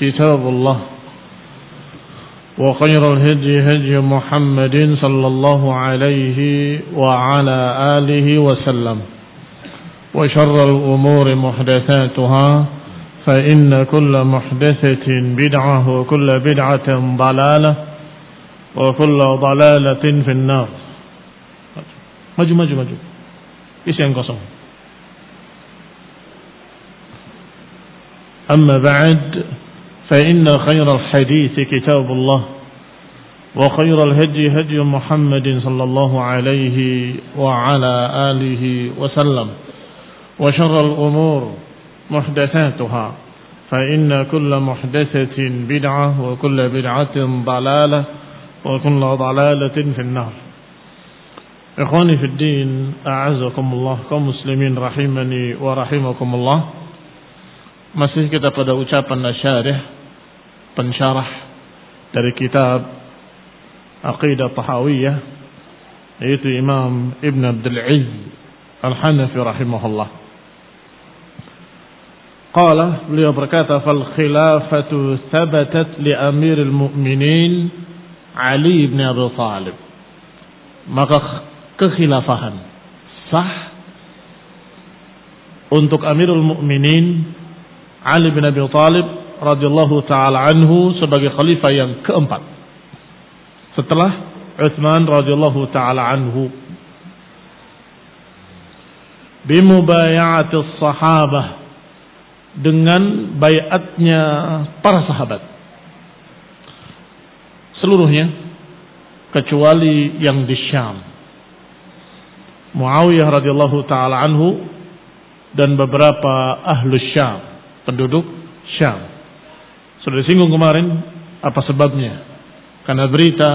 كتاب الله. وخير الهدي هدي محمد صلى الله عليه وعلى آله وسلم. وشر الأمور محدثاتها فإن كل محدثة بدعة وكل بدعة ضلالة وكل ضلالة في النار. maju maju isi yang kosong أما بعد فإن خير الحديث كتاب الله وخير الهدي هدي محمد صلى الله عليه وعلى آله وسلم وشر الأمور محدثاتها فإن كل محدثة بدعة وكل بدعة ضلالة وكل ضلالة في النار Ikhwani fi din, a'azakumullah kaum muslimin rahimani wa rahimakumullah. Masih kita pada ucapan nasyarih pensyarah dari kitab Aqidah Tahawiyah yaitu Imam Ibn Abdul Izz Al-Hanafi rahimahullah. Qala beliau berkata fal khilafatu thabatat li amiril mu'minin Ali ibn Abi Thalib. Maka kekhilafahan sah untuk Amirul Mukminin Ali bin Abi Thalib radhiyallahu taala anhu sebagai khalifah yang keempat. Setelah Utsman radhiyallahu taala anhu. Bimubayati sahabah. Dengan bayatnya para sahabat. Seluruhnya. Kecuali yang di Syam. Muawiyah radhiyallahu taala anhu. Dan beberapa ahlu Syam, penduduk Syam. Sudah disinggung kemarin apa sebabnya? Karena berita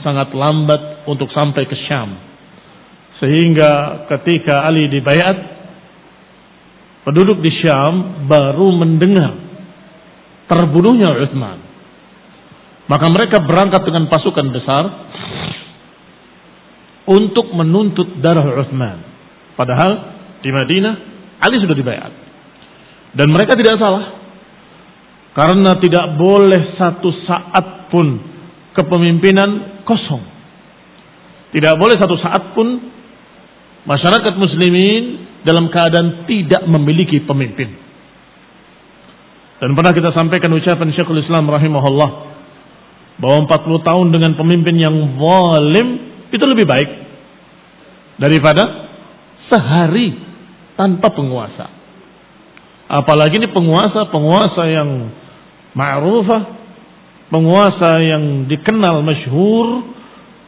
sangat lambat untuk sampai ke Syam. Sehingga ketika Ali dibayat, penduduk di Syam baru mendengar terbunuhnya Uthman. Maka mereka berangkat dengan pasukan besar untuk menuntut darah Uthman. Padahal di Madinah Ali sudah dibayar. Dan mereka tidak salah. Karena tidak boleh satu saat pun kepemimpinan kosong. Tidak boleh satu saat pun masyarakat muslimin dalam keadaan tidak memiliki pemimpin. Dan pernah kita sampaikan ucapan Syekhul Islam rahimahullah bahwa 40 tahun dengan pemimpin yang zalim itu lebih baik daripada sehari tanpa penguasa. Apalagi ini penguasa-penguasa yang ma'rufah penguasa yang dikenal masyhur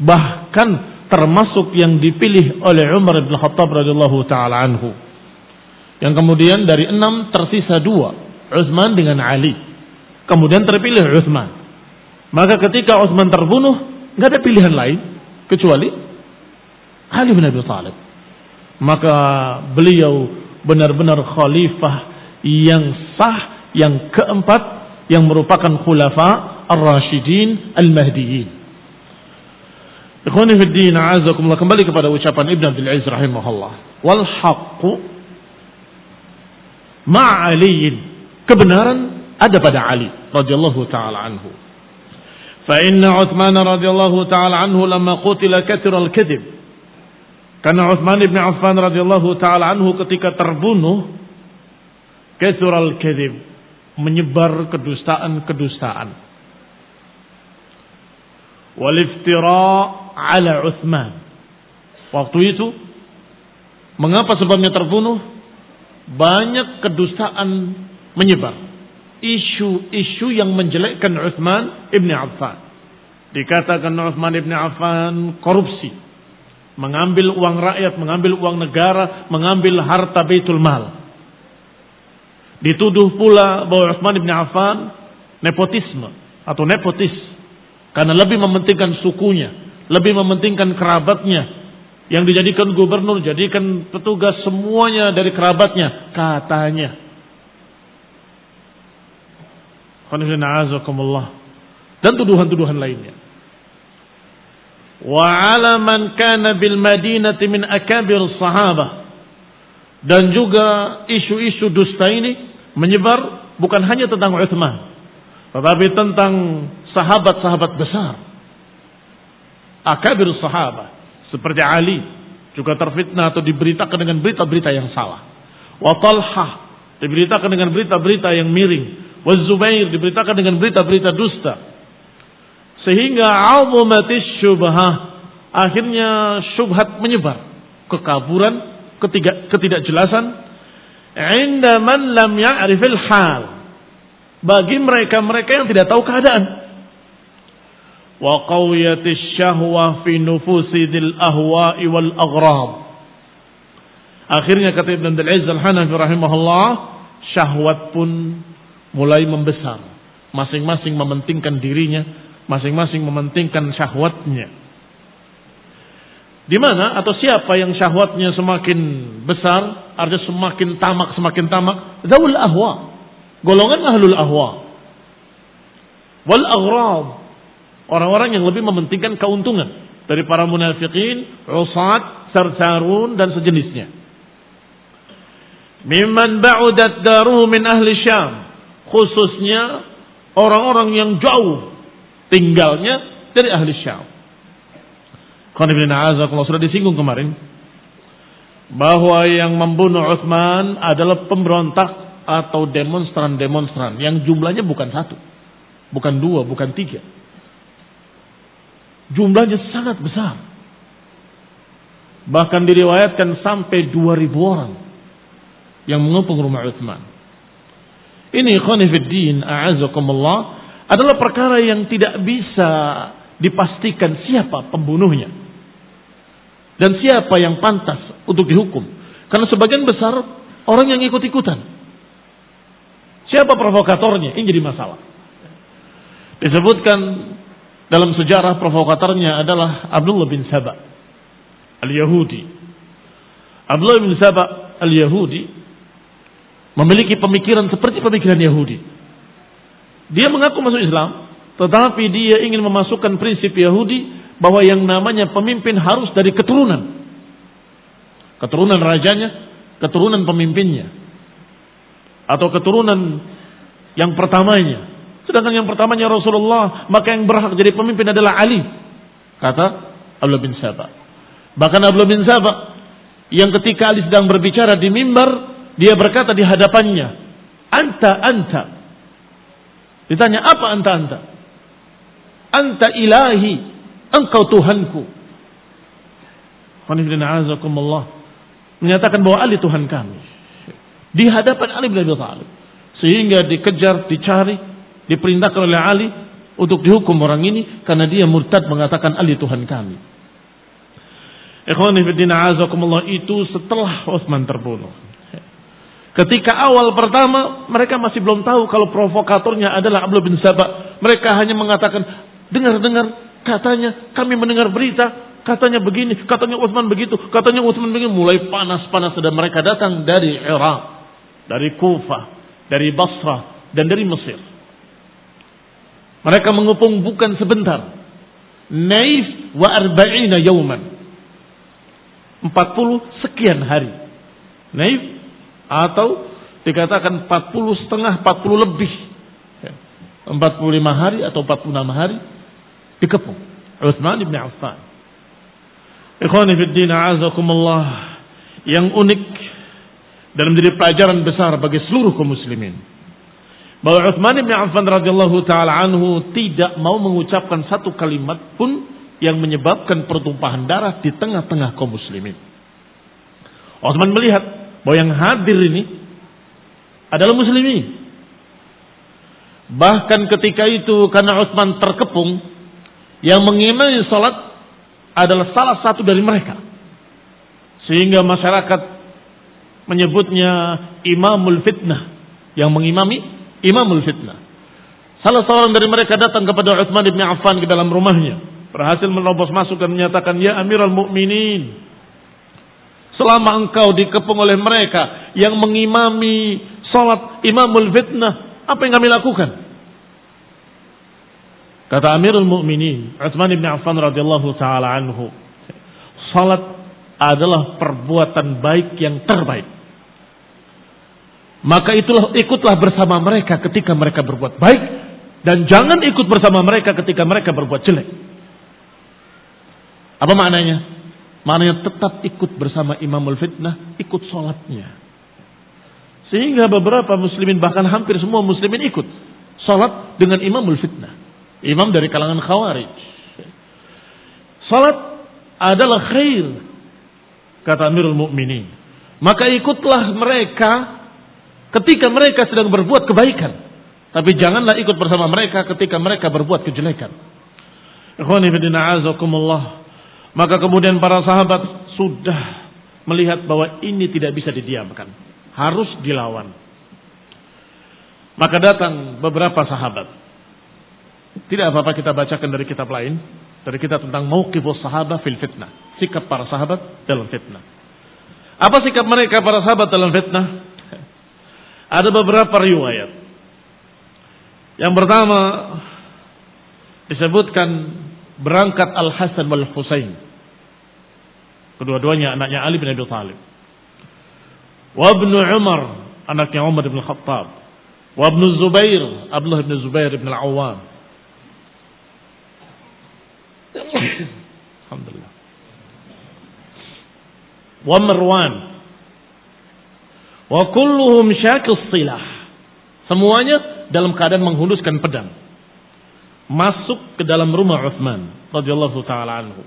bahkan termasuk yang dipilih oleh Umar bin Khattab radhiyallahu taala anhu. Yang kemudian dari enam tersisa dua, Utsman dengan Ali. Kemudian terpilih Utsman. Maka ketika Utsman terbunuh, nggak ada pilihan lain kecuali Ali bin Abi Thalib. Maka beliau benar-benar khalifah yang sah yang keempat yang merupakan khulafa ar-rasyidin al-mahdiyin. Ikhwani fi din, a'azakumullah kembali kepada ucapan Ibn Abdul Aziz rahimahullah. Wal haqqu ma'aliyin. Kebenaran ada pada Ali radhiyallahu taala anhu. Fa inna Uthman radhiyallahu taala anhu lamma qutila kathira al-kadhib. Karena Uthman bin Affan radhiyallahu taala anhu ketika terbunuh kathira al-kadhib menyebar kedustaan-kedustaan. Wal iftira' ala Uthman. Waktu itu, mengapa sebabnya terbunuh? Banyak kedustaan menyebar. Isu-isu yang menjelekkan Uthman ibn Affan. Dikatakan Uthman ibn Affan korupsi. Mengambil uang rakyat, mengambil uang negara, mengambil harta baitul mal. Dituduh pula bahwa Uthman ibn Affan nepotisme atau nepotis karena lebih mementingkan sukunya lebih mementingkan kerabatnya yang dijadikan gubernur, jadikan petugas semuanya dari kerabatnya, katanya. Dan tuduhan-tuduhan lainnya. Wa ala man kana bil madinati min akabir sahabah. Dan juga isu-isu dusta ini menyebar bukan hanya tentang Uthman. Tetapi tentang sahabat-sahabat besar akabir sahabat seperti Ali juga terfitnah atau diberitakan dengan berita-berita yang salah. Wa Talha diberitakan dengan berita-berita yang miring. Wa Zubair diberitakan dengan berita-berita dusta. Sehingga azumatis syubhah akhirnya syubhat menyebar, kekaburan, ketidakjelasan inda man lam ya'rifil hal. Bagi mereka-mereka yang tidak tahu keadaan wa qawiyatis syahwah fi nufusi dil ahwa'i wal aghrab. Akhirnya kata Ibn Abdul Aziz Al-Hanafi rahimahullah, syahwat pun mulai membesar. Masing-masing mementingkan dirinya, masing-masing mementingkan syahwatnya. Di mana atau siapa yang syahwatnya semakin besar, artinya semakin tamak, semakin tamak, zawul ahwa. Golongan ahlul ahwa. Wal aghrab Orang-orang yang lebih mementingkan keuntungan dari para munafikin, usat, sarcarun dan sejenisnya. Mimman ba'udat daruhu min ahli Syam. Khususnya orang-orang yang jauh tinggalnya dari ahli Syam. Kalau sudah disinggung kemarin bahwa yang membunuh Utsman adalah pemberontak atau demonstran-demonstran yang jumlahnya bukan satu, bukan dua, bukan tiga, Jumlahnya sangat besar. Bahkan diriwayatkan sampai 2000 orang yang mengepung rumah Uthman. Ini khonifuddin a'azakumullah adalah perkara yang tidak bisa dipastikan siapa pembunuhnya. Dan siapa yang pantas untuk dihukum. Karena sebagian besar orang yang ikut-ikutan. Siapa provokatornya? Ini jadi masalah. Disebutkan dalam sejarah provokatornya adalah Abdullah bin Saba al-Yahudi. Abdullah bin Saba al-Yahudi memiliki pemikiran seperti pemikiran Yahudi. Dia mengaku masuk Islam, tetapi dia ingin memasukkan prinsip Yahudi bahwa yang namanya pemimpin harus dari keturunan. Keturunan rajanya, keturunan pemimpinnya. Atau keturunan yang pertamanya. Sedangkan yang pertamanya Rasulullah, maka yang berhak jadi pemimpin adalah Ali. Kata Abdullah bin Sabah. Bahkan Abdullah bin Sabah yang ketika Ali sedang berbicara di mimbar, dia berkata di hadapannya, "Anta anta." Ditanya, "Apa anta anta?" "Anta ilahi, engkau Tuhanku." Menyatakan bahwa Ali Tuhan kami. Di hadapan Ali bin Abi Thalib. Sehingga dikejar, dicari, diperintahkan oleh Ali untuk dihukum orang ini karena dia murtad mengatakan Ali Tuhan kami. Itu setelah Utsman terbunuh. Ketika awal pertama mereka masih belum tahu kalau provokatornya adalah Abdullah bin Sabah. Mereka hanya mengatakan, dengar-dengar katanya kami mendengar berita, katanya begini, katanya Utsman begitu, katanya Utsman begini. Mulai panas-panas dan mereka datang dari Irak, dari Kufah, dari Basrah, dan dari Mesir. Mereka mengepung bukan sebentar. Naif wa arba'ina yauman. 40 sekian hari. Naif atau dikatakan 40 setengah 40 lebih 45 hari atau 46 hari dikepung Utsman bin Affan Ikhwani fi din azakumullah yang unik dan menjadi pelajaran besar bagi seluruh kaum muslimin bahwa Utsman bin Affan radhiyallahu taala anhu tidak mau mengucapkan satu kalimat pun yang menyebabkan pertumpahan darah di tengah-tengah kaum muslimin. Utsman melihat bahwa yang hadir ini adalah muslimin. Bahkan ketika itu karena Utsman terkepung, yang mengimami salat adalah salah satu dari mereka. Sehingga masyarakat menyebutnya imamul fitnah. Yang mengimami imamul fitnah. Salah seorang dari mereka datang kepada Utsman bin Affan ke dalam rumahnya. Berhasil menerobos masuk dan menyatakan, Ya Amirul Mukminin, Selama engkau dikepung oleh mereka yang mengimami salat imamul fitnah, apa yang kami lakukan? Kata Amirul Mukminin Utsman bin Affan radhiyallahu taala anhu, salat adalah perbuatan baik yang terbaik. Maka itulah ikutlah bersama mereka ketika mereka berbuat baik dan jangan ikut bersama mereka ketika mereka berbuat jelek. Apa maknanya? Maknanya tetap ikut bersama imamul fitnah, ikut sholatnya. Sehingga beberapa muslimin, bahkan hampir semua muslimin ikut. Sholat dengan imamul fitnah. Imam dari kalangan khawarij. Sholat adalah khair. Kata Amirul Mukminin. Maka ikutlah mereka ketika mereka sedang berbuat kebaikan. Tapi janganlah ikut bersama mereka ketika mereka berbuat kejelekan. Maka kemudian para sahabat sudah melihat bahwa ini tidak bisa didiamkan. Harus dilawan. Maka datang beberapa sahabat. Tidak apa-apa kita bacakan dari kitab lain. Dari kitab tentang mauqifus sahabat fil fitnah. Sikap para sahabat dalam fitnah. Apa sikap mereka para sahabat dalam fitnah? Ada beberapa riwayat. Yang pertama disebutkan berangkat Al Hasan wal Husain. Kedua-duanya anaknya Ali bin Abi Thalib. Wa ibnu Umar, anaknya Umar bin Khattab. Wa ibnu Zubair, Abdullah bin Zubair bin Al-Awwam. Alhamdulillah. Wa Marwan. Wa kulluhum silah. Semuanya dalam keadaan menghunuskan pedang masuk ke dalam rumah Uthman radhiyallahu taala anhu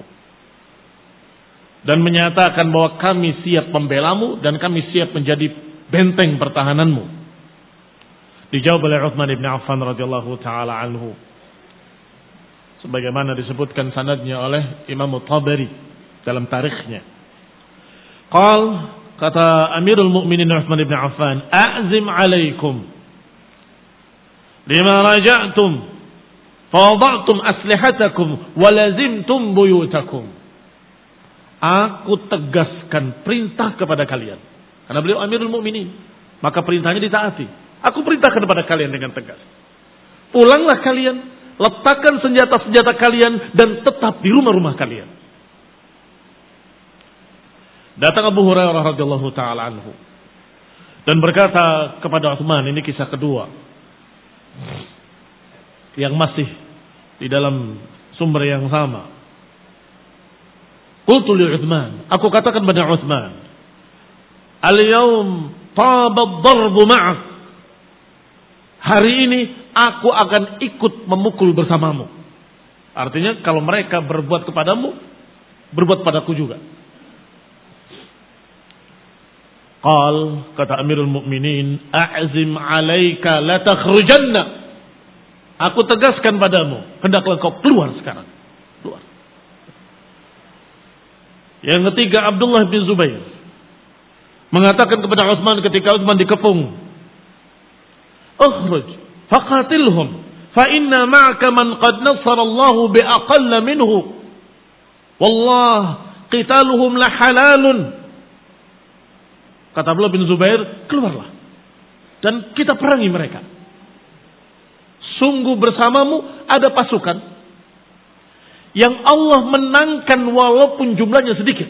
dan menyatakan bahwa kami siap membelamu dan kami siap menjadi benteng pertahananmu. Dijawab oleh Uthman ibn Affan radhiyallahu taala anhu. Sebagaimana disebutkan sanadnya oleh Imam Tabari dalam tarikhnya. Qal kata Amirul Mukminin Uthman ibn Affan, "A'zim alaikum lima raja'tum Fawada'tum aslihatakum walazimtum buyutakum. Aku tegaskan perintah kepada kalian. Karena beliau Amirul Mukminin, maka perintahnya ditaati. Aku perintahkan kepada kalian dengan tegas. Pulanglah kalian, letakkan senjata-senjata kalian dan tetap di rumah-rumah kalian. Datang Abu Hurairah radhiyallahu taala anhu dan berkata kepada Utsman, ini kisah kedua yang masih di dalam sumber yang sama. Qultu li Uthman, aku katakan pada Uthman, "Al-yaum taba darbu ma'ak." Hari ini aku akan ikut memukul bersamamu. Artinya kalau mereka berbuat kepadamu, berbuat padaku juga. Qal kata Amirul Mukminin, "A'zim 'alaika la takhrujanna." Aku tegaskan padamu, hendaklah kau keluar sekarang. Keluar. Yang ketiga Abdullah bin Zubair mengatakan kepada Utsman ketika Utsman dikepung, "Ukhruj faqatilhum fa inna ma'aka man qad nassara Allah bi aqall minhu. Wallah qitaluhum la halalun." Kata Abdullah bin Zubair, "Keluarlah dan kita perangi mereka." Sungguh bersamamu ada pasukan yang Allah menangkan walaupun jumlahnya sedikit.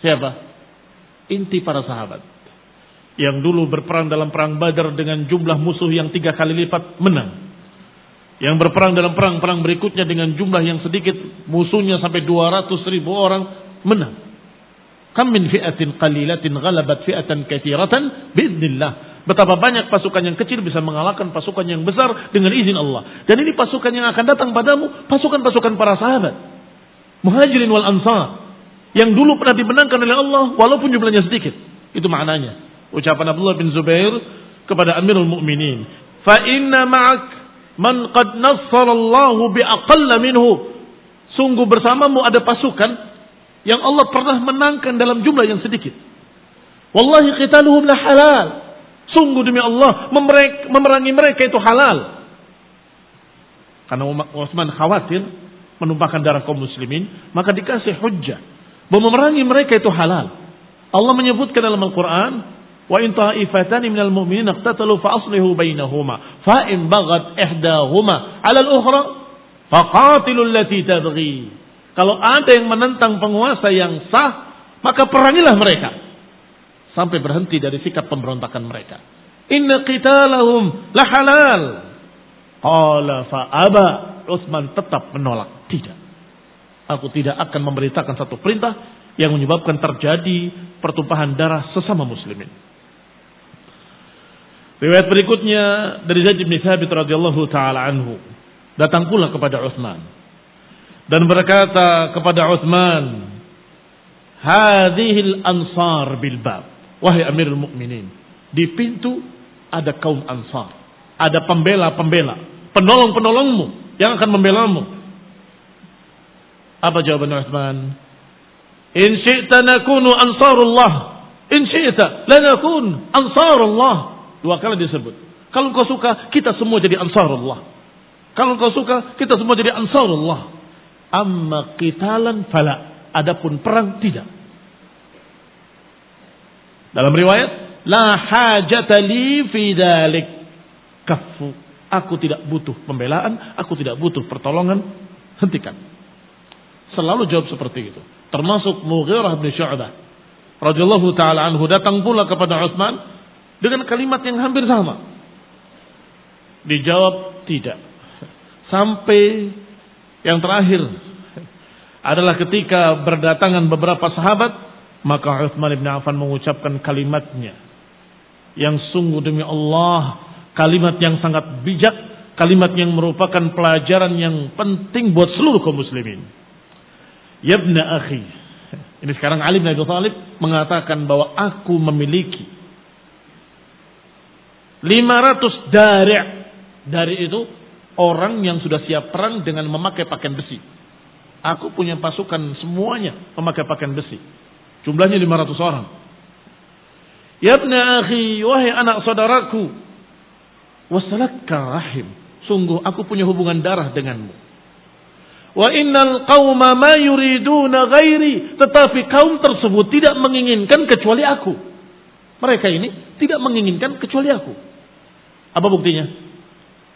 Siapa? Inti para sahabat. Yang dulu berperang dalam perang Badar dengan jumlah musuh yang tiga kali lipat menang. Yang berperang dalam perang-perang berikutnya dengan jumlah yang sedikit musuhnya sampai 200 ribu orang menang. Kam min fi'atin qalilatin ghalabat fi'atan kathiratan biiznillah. Betapa banyak pasukan yang kecil bisa mengalahkan pasukan yang besar dengan izin Allah. Dan ini pasukan yang akan datang padamu, pasukan-pasukan para sahabat. Muhajirin wal ansar. Yang dulu pernah dimenangkan oleh Allah walaupun jumlahnya sedikit. Itu maknanya. Ucapan Abdullah bin Zubair kepada Amirul Mukminin. Fa inna ma'ak man qad nassarallahu bi aqalla minhu. Sungguh bersamamu ada pasukan yang Allah pernah menangkan dalam jumlah yang sedikit. Wallahi qitaluhum la halal. Sungguh demi Allah, memerangi mereka itu halal. Karena Utsman khawatir menumpahkan darah kaum muslimin, maka dikasih hujjah bahwa memerangi mereka itu halal. Allah menyebutkan dalam Al-Qur'an, "Wa in ta'ifatani minal mu'minin iqtatalu fa aslihu bainahuma, fa in baghat ihdahuma 'ala al-ukhra faqatilu allati tabghi." Kalau ada yang menentang penguasa yang sah, maka perangilah mereka sampai berhenti dari sikap pemberontakan mereka. Inna qitalahum la halal. Qala fa aba. Utsman tetap menolak. Tidak. Aku tidak akan memberitakan satu perintah yang menyebabkan terjadi pertumpahan darah sesama muslimin. Riwayat berikutnya dari Zaid bin Thabit radhiyallahu taala anhu datang pula kepada Utsman dan berkata kepada Utsman, "Hadhil ansar bil bab." Wahai Amirul Mukminin, di pintu ada kaum Ansar, ada pembela-pembela, penolong-penolongmu yang akan membelamu. Apa jawaban Utsman? In syi'ta nakunu ansarullah. In syi'ta lanakun ansarullah. Dua kali disebut. Kalau kau suka, kita semua jadi ansarullah. Kalau kau suka, kita semua jadi ansarullah. Amma qitalan fala. Adapun perang tidak. Dalam riwayat, la hajata li fi dalik. Kafu. Aku tidak butuh pembelaan, aku tidak butuh pertolongan. Hentikan. Selalu jawab seperti itu. Termasuk Mughirah bin Syu'bah radhiyallahu taala anhu datang pula kepada Utsman dengan kalimat yang hampir sama. Dijawab tidak. Sampai yang terakhir adalah ketika berdatangan beberapa sahabat maka Uthman bin Affan mengucapkan kalimatnya. Yang sungguh demi Allah. Kalimat yang sangat bijak. Kalimat yang merupakan pelajaran yang penting buat seluruh kaum muslimin. Yabna akhi. Ini sekarang Ali bin Abi Thalib mengatakan bahwa aku memiliki 500 dari dari itu orang yang sudah siap perang dengan memakai pakaian besi. Aku punya pasukan semuanya memakai pakaian besi. Jumlahnya 500 orang. Ya akhi, wahai anak saudaraku. Wasalaka rahim. Sungguh aku punya hubungan darah denganmu. Wa innal qawma ma yuriduna ghairi. Tetapi kaum tersebut tidak menginginkan kecuali aku. Mereka ini tidak menginginkan kecuali aku. Apa buktinya?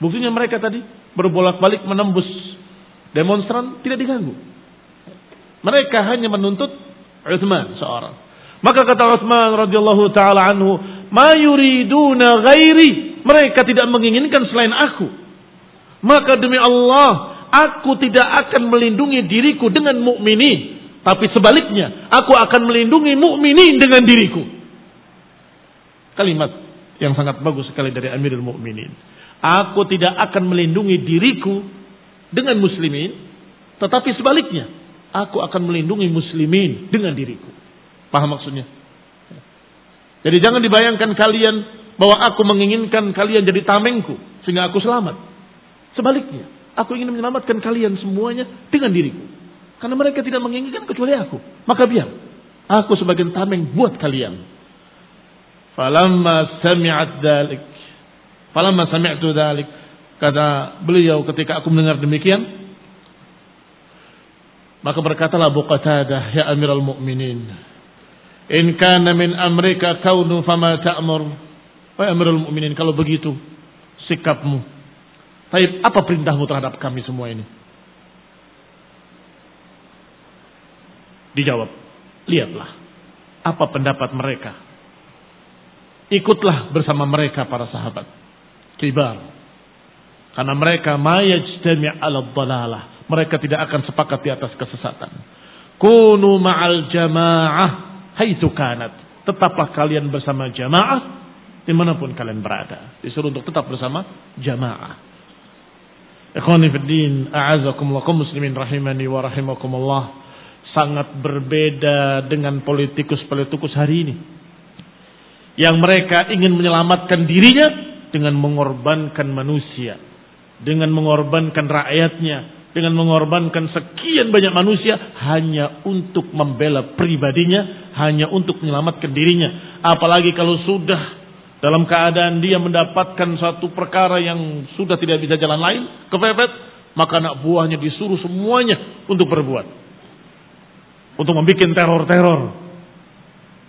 Buktinya mereka tadi berbolak-balik menembus demonstran tidak diganggu. Mereka hanya menuntut Uthman seorang. Maka kata Uthman radhiyallahu taala anhu, "Ma yuriduna ghairi." Mereka tidak menginginkan selain aku. Maka demi Allah, aku tidak akan melindungi diriku dengan mukminin, tapi sebaliknya, aku akan melindungi mukminin dengan diriku. Kalimat yang sangat bagus sekali dari Amirul Mukminin. Aku tidak akan melindungi diriku dengan muslimin, tetapi sebaliknya, aku akan melindungi muslimin dengan diriku. Paham maksudnya? Jadi jangan dibayangkan kalian bahwa aku menginginkan kalian jadi tamengku sehingga aku selamat. Sebaliknya, aku ingin menyelamatkan kalian semuanya dengan diriku. Karena mereka tidak menginginkan kecuali aku. Maka biar aku sebagai tameng buat kalian. Falamma sami'at dalik. Falamma sami'tu dalik. Kata beliau ketika aku mendengar demikian. Maka berkatalah Abu Qatadah, Ya Amirul Mu'minin. In kana min amrika kaunu fama ta'mur. Wahai Amirul Mu'minin, kalau begitu sikapmu. Tapi apa perintahmu terhadap kami semua ini? Dijawab, lihatlah apa pendapat mereka. Ikutlah bersama mereka para sahabat. Kibar. Karena mereka mayajtami' ala dalalah. Mereka tidak akan sepakat di atas kesesatan. Kunu ma'al jamaah haitsu kanat. Tetaplah kalian bersama jamaah di mana pun kalian berada. Disuruh untuk tetap bersama jamaah. Ikhwani fiddin, a'azakumullah muslimin rahimani wa rahimakumullah sangat berbeda dengan politikus-politikus hari ini. Yang mereka ingin menyelamatkan dirinya dengan mengorbankan manusia. Dengan mengorbankan rakyatnya. Dengan mengorbankan sekian banyak manusia hanya untuk membela pribadinya. Hanya untuk menyelamatkan dirinya. Apalagi kalau sudah dalam keadaan dia mendapatkan satu perkara yang sudah tidak bisa jalan lain. Kepepet. Maka anak buahnya disuruh semuanya untuk berbuat untuk membuat teror-teror.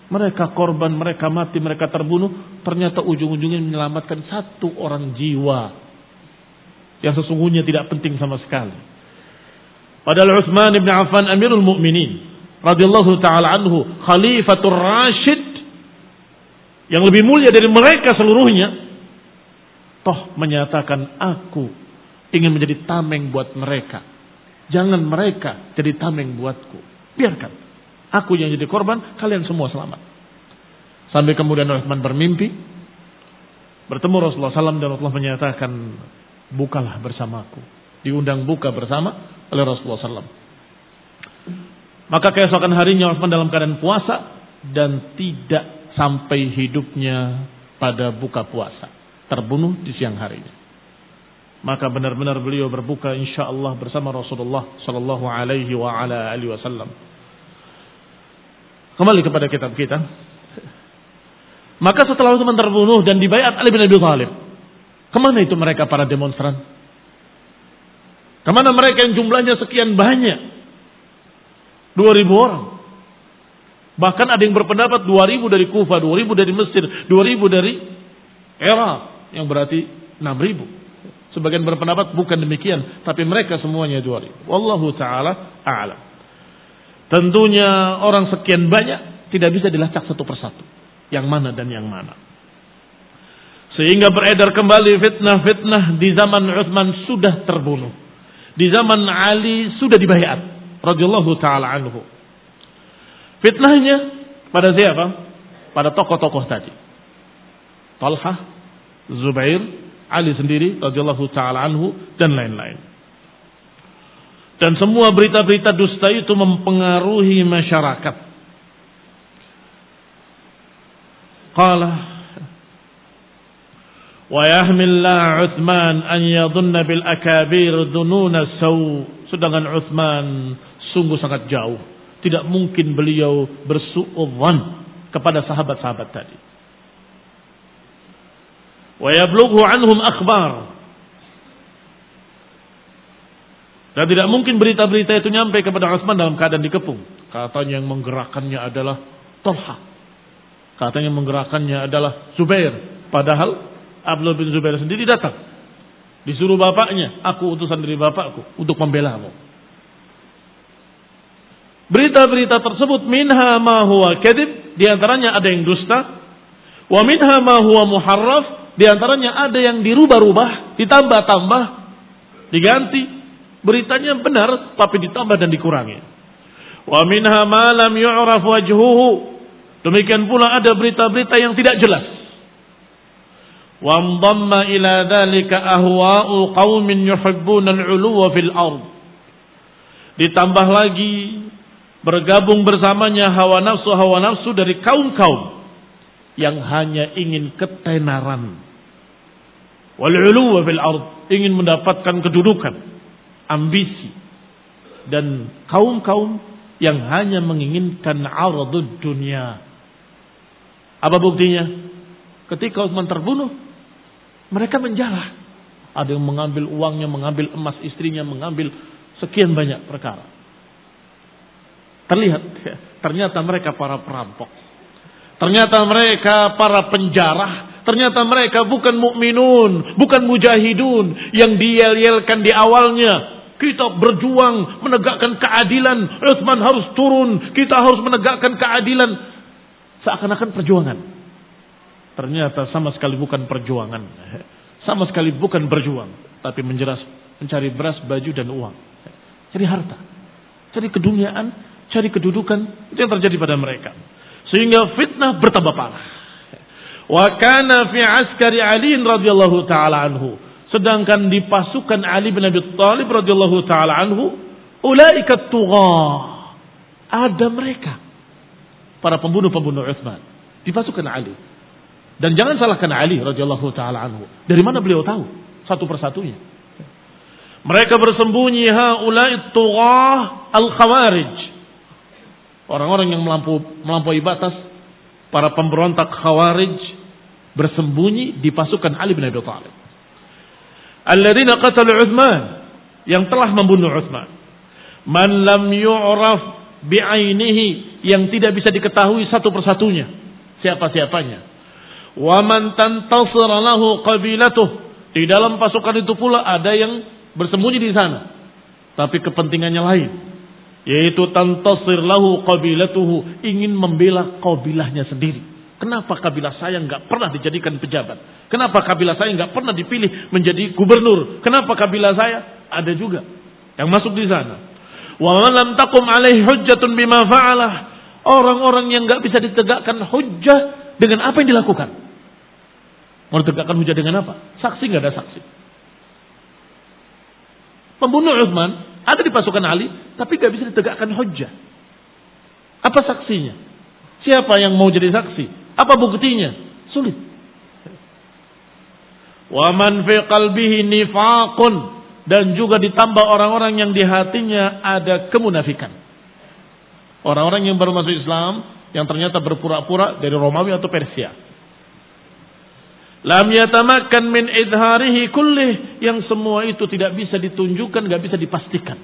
Mereka korban, mereka mati, mereka terbunuh. Ternyata ujung-ujungnya menyelamatkan satu orang jiwa. Yang sesungguhnya tidak penting sama sekali. Padahal Utsman bin Affan Amirul Mukminin radhiyallahu taala anhu Khalifatul Rashid yang lebih mulia dari mereka seluruhnya toh menyatakan aku ingin menjadi tameng buat mereka. Jangan mereka jadi tameng buatku. Biarkan. Aku yang jadi korban, kalian semua selamat. Sampai kemudian Uthman bermimpi. Bertemu Rasulullah SAW dan Rasulullah menyatakan, bukalah bersamaku. Diundang buka bersama oleh Rasulullah SAW. Maka keesokan harinya Uthman dalam keadaan puasa dan tidak sampai hidupnya pada buka puasa. Terbunuh di siang harinya. Maka benar-benar beliau berbuka insya Allah bersama Rasulullah Sallallahu Alaihi Wasallam. Kembali kepada kitab kita. Maka setelah Utsman terbunuh dan dibayat Ali bin Abi Thalib. Ke mana itu mereka para demonstran? Ke mana mereka yang jumlahnya sekian banyak? 2000 orang. Bahkan ada yang berpendapat 2000 dari Kufa, 2000 dari Mesir, 2000 dari Irak. Yang berarti 6000. Sebagian berpendapat bukan demikian. Tapi mereka semuanya 2000. Wallahu ta'ala a'lam. Tentunya orang sekian banyak tidak bisa dilacak satu persatu. Yang mana dan yang mana. Sehingga beredar kembali fitnah-fitnah di zaman Uthman sudah terbunuh. Di zaman Ali sudah dibayat. radhiyallahu taala anhu. Fitnahnya pada siapa? Pada tokoh-tokoh tadi. Talha, Zubair, Ali sendiri radhiyallahu taala anhu dan lain-lain. Dan semua berita-berita dusta itu mempengaruhi masyarakat. Qala wa yahmillah Uthman an yadhunna bil akabir dununa saw. Sedangkan Uthman sungguh sangat jauh. Tidak mungkin beliau bersuudzon kepada sahabat-sahabat tadi. Wa yablughu anhum akhbar Dan tidak mungkin berita-berita itu nyampe kepada Utsman dalam keadaan dikepung. Katanya yang menggerakkannya adalah Tolha. Katanya yang menggerakkannya adalah Zubair. Padahal Abdullah bin Zubair sendiri datang. Disuruh bapaknya, aku utusan dari bapakku untuk membela mu. Berita-berita tersebut minha ma huwa kadib, di antaranya ada yang dusta, wa minha ma huwa muharraf, di antaranya ada yang dirubah-rubah, ditambah-tambah, diganti, Beritanya benar tapi ditambah dan dikurangi. Wa minha ma lam yu'raf wajhuhu. Demikian pula ada berita-berita yang tidak jelas. Wa mdamma ila dhalika ahwa'u qaumin yuhibbuna al-'uluwa fil ard. Ditambah lagi bergabung bersamanya hawa nafsu hawa nafsu dari kaum-kaum yang hanya ingin ketenaran wal 'uluwa fil ard, ingin mendapatkan kedudukan, ambisi dan kaum-kaum yang hanya menginginkan aradud dunia. Apa buktinya? Ketika Utsman terbunuh, mereka menjarah. Ada yang mengambil uangnya, mengambil emas istrinya, mengambil sekian banyak perkara. Terlihat, ternyata mereka para perampok. Ternyata mereka para penjarah. Ternyata mereka bukan mukminun, bukan mujahidun yang diyel-yelkan di awalnya. Kita berjuang menegakkan keadilan. Utsman harus turun. Kita harus menegakkan keadilan. Seakan-akan perjuangan. Ternyata sama sekali bukan perjuangan. Sama sekali bukan berjuang. Tapi menjeras, mencari beras, baju, dan uang. Cari harta. Cari keduniaan. Cari kedudukan. Itu yang terjadi pada mereka. Sehingga fitnah bertambah parah. Wa kana fi askari Ali radhiyallahu taala anhu Sedangkan di pasukan Ali bin Abi Thalib radhiyallahu taala anhu, ulaika tughah. Ada mereka para pembunuh-pembunuh Utsman di pasukan Ali. Dan jangan salahkan Ali radhiyallahu taala anhu. Dari mana beliau tahu? Satu persatunya. Mereka bersembunyi haulai tughah al-khawarij. Orang-orang yang melampaui batas, para pemberontak khawarij bersembunyi di pasukan Ali bin Abi Thalib alladzina qatalu Utsman yang telah membunuh Utsman. Man lam yu'raf bi'ainihi yang tidak bisa diketahui satu persatunya siapa-siapanya. Wa man tantasir lahu qabilatuh di dalam pasukan itu pula ada yang bersembunyi di sana tapi kepentingannya lain yaitu tantasir lahu qabilatuhu ingin membela kabilahnya sendiri Kenapa kabilah saya nggak pernah dijadikan pejabat? Kenapa kabilah saya nggak pernah dipilih menjadi gubernur? Kenapa kabilah saya ada juga yang masuk di sana? Wa lam takum alaihi hujjatun bima fa'alah. Orang-orang yang nggak bisa ditegakkan hujjah dengan apa yang dilakukan? Mau ditegakkan hujjah dengan apa? Saksi nggak ada saksi. Pembunuh Uthman ada di pasukan Ali, tapi nggak bisa ditegakkan hujjah. Apa saksinya? Siapa yang mau jadi saksi? Apa buktinya? Sulit. Wa man fi qalbihi nifaqun dan juga ditambah orang-orang yang di hatinya ada kemunafikan. Orang-orang yang baru masuk Islam yang ternyata berpura-pura dari Romawi atau Persia. Lam yatamakkan min idharihi kullih yang semua itu tidak bisa ditunjukkan, nggak bisa dipastikan.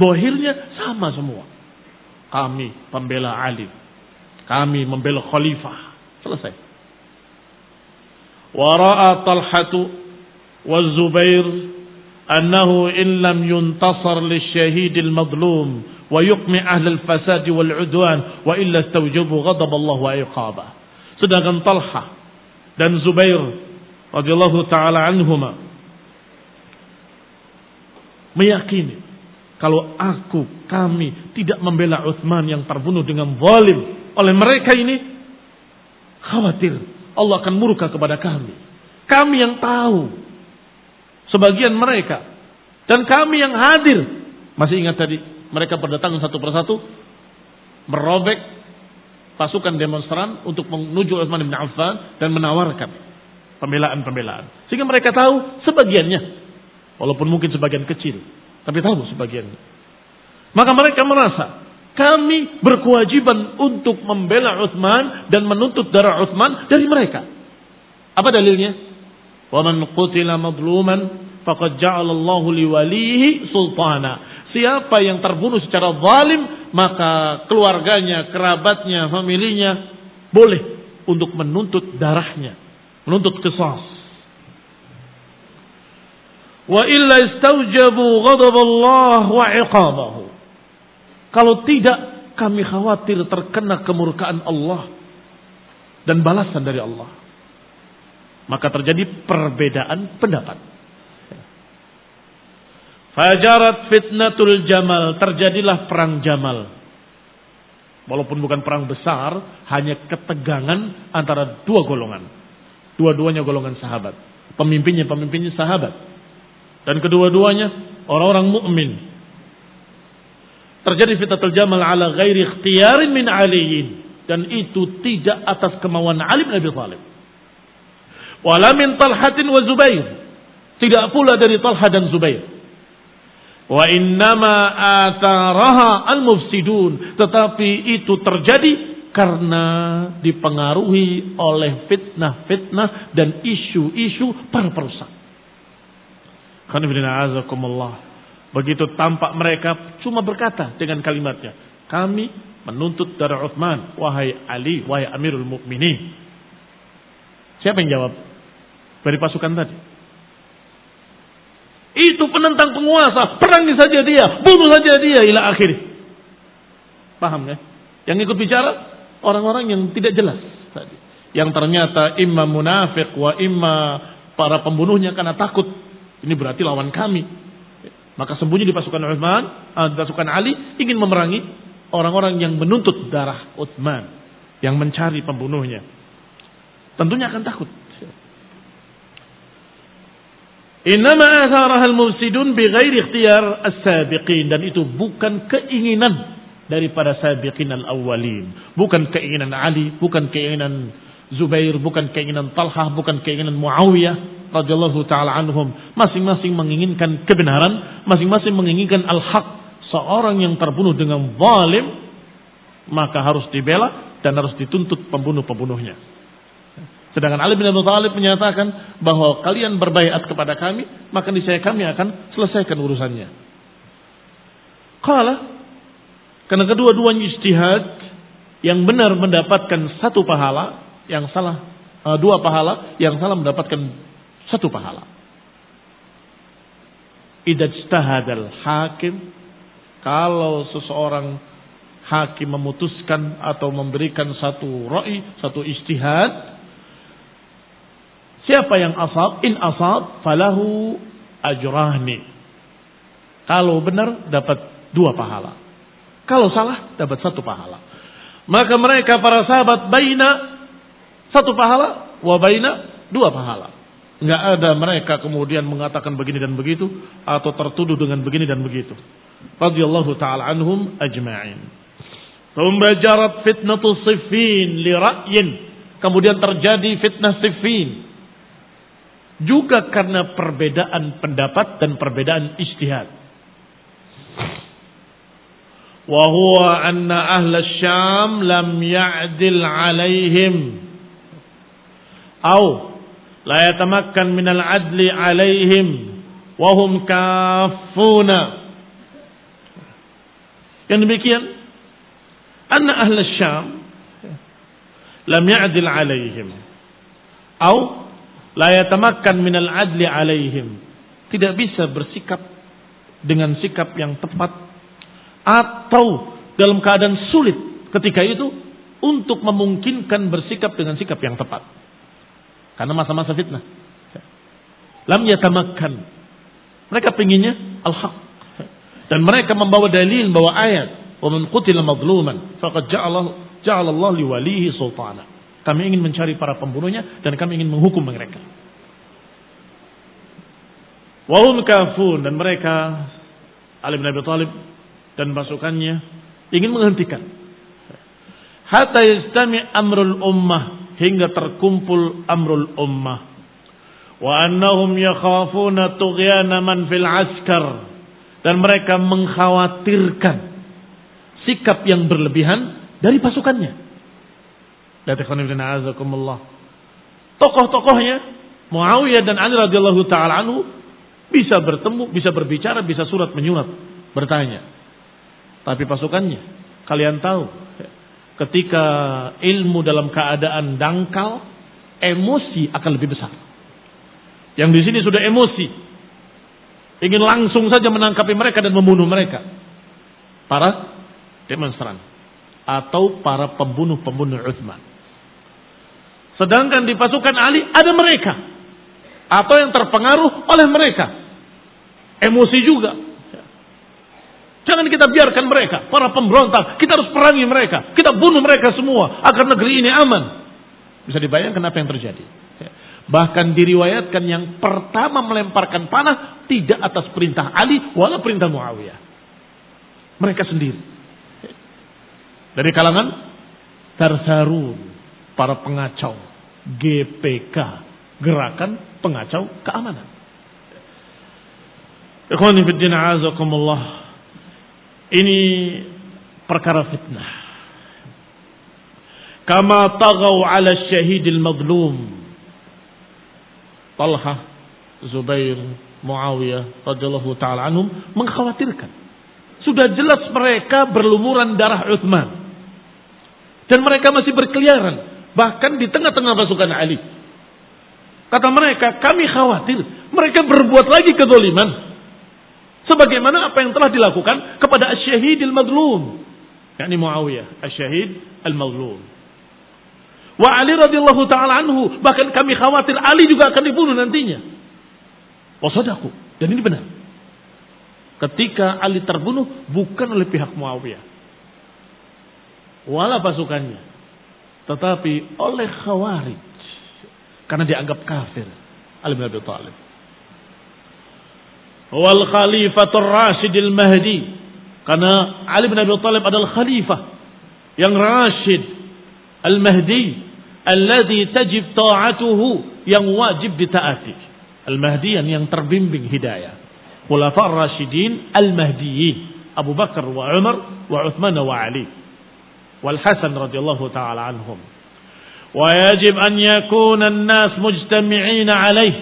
Bohirnya sama semua. Kami pembela Ali, kami membela khalifah. Selesai. Wara'a Talhatu wa Zubair annahu in lam yuntasar lisyahid al-madlum wa yuqmi ahli al-fasad wal udwan wa illa istawjabu ghadab Allah wa iqaba. Sedangkan Talha dan Zubair radhiyallahu taala anhuma meyakini kalau aku kami tidak membela Utsman yang terbunuh dengan zalim oleh mereka ini khawatir Allah akan murka kepada kami. Kami yang tahu sebagian mereka dan kami yang hadir. Masih ingat tadi mereka berdatangan satu persatu merobek pasukan demonstran untuk menuju Utsman bin Affan dan menawarkan pembelaan-pembelaan. Sehingga mereka tahu sebagiannya. Walaupun mungkin sebagian kecil. Tapi tahu sebagiannya. Maka mereka merasa kami berkewajiban untuk membela Utsman dan menuntut darah Utsman dari mereka. Apa dalilnya? Man qutila madluman faqad ja'ala Allahu liwalihi sultana. Siapa yang terbunuh secara zalim, maka keluarganya, kerabatnya, familinya boleh untuk menuntut darahnya, menuntut qisas. Wa illa istaujabu ghadab Allah wa iqabahu. Kalau tidak, kami khawatir terkena kemurkaan Allah dan balasan dari Allah. Maka terjadi perbedaan pendapat. Fajarat fitnatul jamal, terjadilah perang jamal. Walaupun bukan perang besar, hanya ketegangan antara dua golongan. Dua-duanya golongan sahabat. Pemimpinnya pemimpinnya sahabat. Dan kedua-duanya orang-orang mukmin Terjadi fitnatul jamal ala ghairi ikhtiyarin min aliyin. Dan itu tidak atas kemauan Ali bin Abi Thalib. Wala min Talhatin wa Zubair. Tidak pula dari Talha dan Zubair. Wa innama ataraha al-mufsidun. Tetapi itu terjadi karena dipengaruhi oleh fitnah-fitnah dan isu-isu para perusak. Begitu tampak mereka cuma berkata dengan kalimatnya. Kami menuntut darah Uthman. Wahai Ali, wahai Amirul Mukminin. Siapa yang jawab? Dari pasukan tadi. Itu penentang penguasa. Perangi saja dia. Bunuh saja dia. Ila akhir. Paham ya? Yang ikut bicara orang-orang yang tidak jelas tadi. Yang ternyata imma munafik wa imma para pembunuhnya karena takut. Ini berarti lawan kami. Maka sembunyi di pasukan Uthman, uh, pasukan Ali ingin memerangi orang-orang yang menuntut darah Uthman, yang mencari pembunuhnya. Tentunya akan takut. Innama atharah al-mufsidun bighairi ikhtiyar as-sabiqin dan itu bukan keinginan daripada sabiqin al-awwalin, bukan keinginan Ali, bukan keinginan Zubair, bukan keinginan Talha, bukan keinginan Muawiyah radhiyallahu taala anhum. Masing-masing menginginkan kebenaran, masing-masing menginginkan al-haq. Seorang yang terbunuh dengan zalim maka harus dibela dan harus dituntut pembunuh-pembunuhnya. Sedangkan Ali bin Abi Thalib menyatakan bahwa kalian berbaiat kepada kami, maka niscaya kami akan selesaikan urusannya. Kala karena kedua-duanya ijtihad yang benar mendapatkan satu pahala, yang salah uh, dua pahala, yang salah mendapatkan satu pahala. Idajtahadal hakim kalau seseorang hakim memutuskan atau memberikan satu ra'i, satu ijtihad, Siapa yang asab? In asab falahu ajrahni. Kalau benar dapat dua pahala. Kalau salah dapat satu pahala. Maka mereka para sahabat baina satu pahala wa baina dua pahala. Enggak ada mereka kemudian mengatakan begini dan begitu atau tertuduh dengan begini dan begitu. Radhiyallahu taala anhum ajma'in. Thumma jarat fitnatu siffin li ra'yin. Kemudian terjadi fitnah siffin juga karena perbedaan pendapat dan perbedaan istihad. Wa huwa anna ahla Syam lam ya'dil alaihim au la yatamakkan min al-adli alaihim wa hum kafuna. Yang demikian anna ahla Syam lam ya'dil alaihim au la yatamakkan minal adli alaihim. Tidak bisa bersikap dengan sikap yang tepat atau dalam keadaan sulit ketika itu untuk memungkinkan bersikap dengan sikap yang tepat. Karena masa-masa fitnah. Lam yatamakkan. Mereka pinginnya al-haq. Dan mereka membawa dalil, membawa ayat. Wa man qutila madluman faqad ja'ala ja'ala Allah liwalihi sultana. Kami ingin mencari para pembunuhnya dan kami ingin menghukum mereka. Wahum kafun dan mereka Ali bin Abi Thalib dan pasukannya ingin menghentikan. Hatta yastami amrul ummah hingga terkumpul amrul ummah. Wa annahum yakhafuna tughyana man fil askar dan mereka mengkhawatirkan sikap yang berlebihan dari pasukannya. Tokoh-tokohnya Muawiyah dan Ali radhiyallahu taala anhu bisa bertemu, bisa berbicara, bisa surat menyurat, bertanya. Tapi pasukannya, kalian tahu, ketika ilmu dalam keadaan dangkal, emosi akan lebih besar. Yang di sini sudah emosi, ingin langsung saja menangkapi mereka dan membunuh mereka. Para demonstran atau para pembunuh-pembunuh Uthman. Sedangkan di pasukan Ali ada mereka. Atau yang terpengaruh oleh mereka. Emosi juga. Jangan kita biarkan mereka, para pemberontak. Kita harus perangi mereka. Kita bunuh mereka semua agar negeri ini aman. Bisa dibayangkan apa yang terjadi. Bahkan diriwayatkan yang pertama melemparkan panah tidak atas perintah Ali wala perintah Muawiyah. Mereka sendiri. Dari kalangan Tarsarun, para pengacau. GPK gerakan pengacau keamanan. Ini perkara fitnah. Kama tagaw ala syahidil madlum. Talha, Zubair, Muawiyah radhiyallahu taala anhum mengkhawatirkan. Sudah jelas mereka berlumuran darah Uthman. Dan mereka masih berkeliaran. Bahkan di tengah-tengah pasukan Ali. Kata mereka, kami khawatir mereka berbuat lagi kezoliman. Sebagaimana apa yang telah dilakukan kepada Asyahid al-Madlum. yakni Muawiyah, Asyahid al-Madlum. Wa Ali radhiyallahu taala anhu, bahkan kami khawatir Ali juga akan dibunuh nantinya. Wasadaku, dan ini benar. Ketika Ali terbunuh bukan oleh pihak Muawiyah. Wala pasukannya. Tetapi oleh Khawarij. Karena dianggap kafir. Ali bin Abi Thalib. Wal khalifatul rasyidil mahdi. Karena Ali bin Abi Thalib adalah khalifah. Yang rasyid. Al-Mahdi. Alladhi tajib ta'atuhu. Yang wajib ditaati. Al-Mahdi yang terbimbing hidayah. Khulafar rasyidin al-Mahdiyin. Abu Bakar wa Umar wa Uthman wa Ali. Wal Hasan radhiyallahu taala anhum. ويجب أن يكون الناس مجتمعين عليه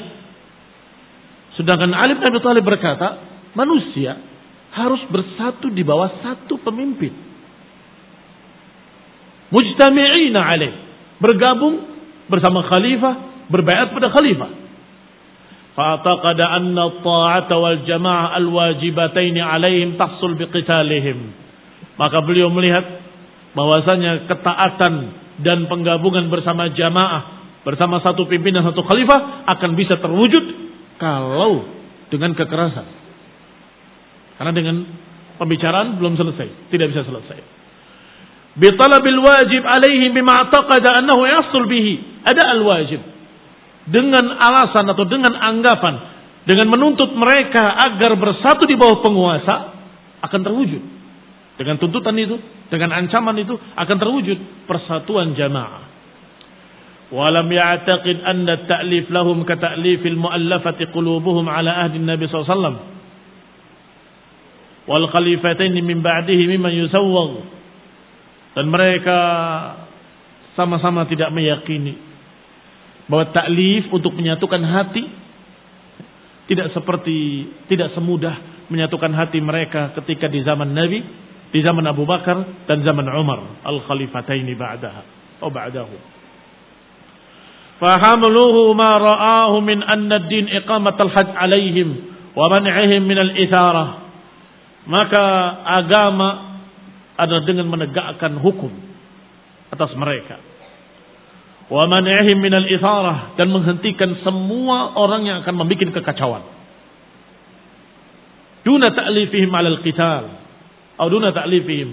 Sedangkan Ali bin Abi Thalib berkata, manusia harus bersatu di bawah satu pemimpin. Mujtami'ina alaih. Bergabung bersama khalifah, berbaiat pada khalifah. Fa'ataqada anna ta'ata wal jama'ah al-wajibataini alaihim tahsul biqitalihim. Maka beliau melihat bahwasanya ketaatan dan penggabungan bersama jamaah bersama satu pimpinan satu khalifah akan bisa terwujud kalau dengan kekerasan. Karena dengan pembicaraan belum selesai, tidak bisa selesai. Bitalabil wajib alaihim bima taqada annahu yasul bihi. Ada al-wajib. Dengan alasan atau dengan anggapan dengan menuntut mereka agar bersatu di bawah penguasa akan terwujud. Dengan tuntutan itu, dengan ancaman itu akan terwujud persatuan jamaah. Walam ya'taqid anna ta'lif lahum ka ta'lifil mu'allafati qulubuhum ala ahdi Nabi SAW. Wal khalifatain min ba'dihi mimman yusawwag. Dan mereka sama-sama tidak meyakini bahwa taklif untuk menyatukan hati tidak seperti tidak semudah menyatukan hati mereka ketika di zaman Nabi di zaman Abu Bakar dan zaman Umar al-khalifataini ba'daha atau ba'dahu ma ra'ahu min anna ad-din iqamat al-hajj alaihim wa man'ihim min al-ithara. Maka agama adalah dengan menegakkan hukum atas mereka. Wa man'ihim min al-ithara dan menghentikan semua orang yang akan membuat kekacauan. Duna ta'lifihim 'ala al-qital atau duna ta'lifihim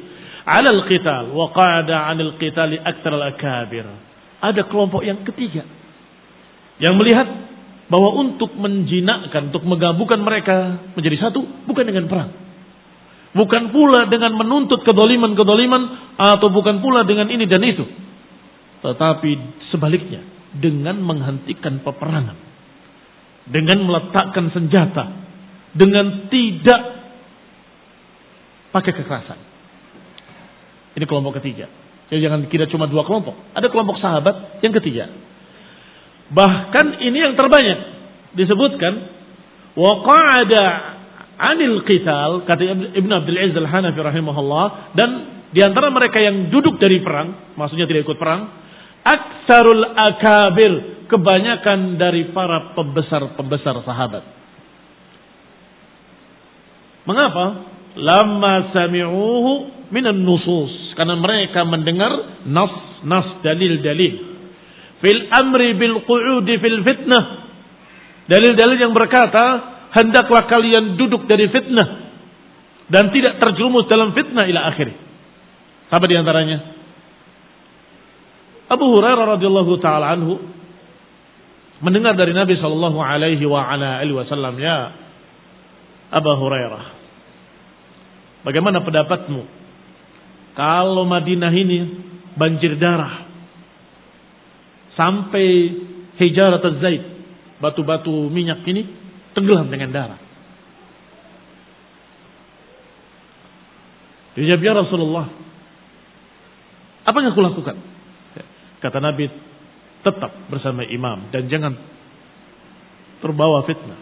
ala al-qital wa qa'ada 'anil qitali aktsar al-akabir. Ada kelompok yang ketiga yang melihat bahwa untuk menjinakkan, untuk menggabungkan mereka menjadi satu bukan dengan perang. Bukan pula dengan menuntut kedoliman-kedoliman atau bukan pula dengan ini dan itu. Tetapi sebaliknya dengan menghentikan peperangan. Dengan meletakkan senjata. Dengan tidak pakai kekerasan. Ini kelompok ketiga. Jadi jangan kira cuma dua kelompok. Ada kelompok sahabat yang ketiga. Bahkan ini yang terbanyak disebutkan waqa'ada anil qital kata Ibn Abdul Aziz Al-Hanafi rahimahullah dan di antara mereka yang duduk dari perang, maksudnya tidak ikut perang, aksarul akabir, kebanyakan dari para pembesar-pembesar sahabat. Mengapa? lama sami'uhu minan nusus karena mereka mendengar nas nas dalil dalil. Fil amri bil qu'udi fil fitnah. Dalil-dalil yang berkata hendaklah kalian duduk dari fitnah dan tidak terjerumus dalam fitnah ila akhir. Apa di antaranya? Abu Hurairah radhiyallahu taala anhu mendengar dari Nabi sallallahu alaihi wa ala alihi wasallam ya Abu Hurairah Bagaimana pendapatmu? Kalau Madinah ini banjir darah sampai hijarat zaid batu-batu minyak ini tenggelam dengan darah. Dia ya Rasulullah, apa yang aku lakukan? Kata Nabi, tetap bersama imam dan jangan terbawa fitnah.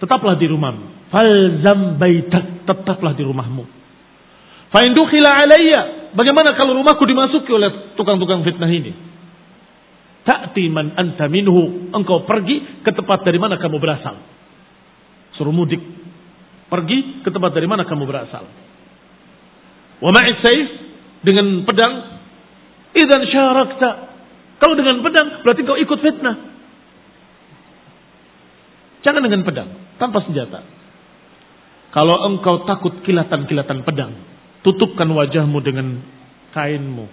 Tetaplah di rumahmu. Falzam baitak, tetaplah di rumahmu. Fa'in dukhila alayya. Bagaimana kalau rumahku dimasuki oleh tukang-tukang fitnah ini? Ta'ti man anta minhu. Engkau pergi ke tempat dari mana kamu berasal. Suruh mudik. Pergi ke tempat dari mana kamu berasal. Wa ma'is. Dengan pedang. Idan syarakta. Kalau dengan pedang berarti kau ikut fitnah. Jangan dengan pedang. Tanpa senjata. Kalau engkau takut kilatan-kilatan pedang Tutupkan wajahmu dengan kainmu.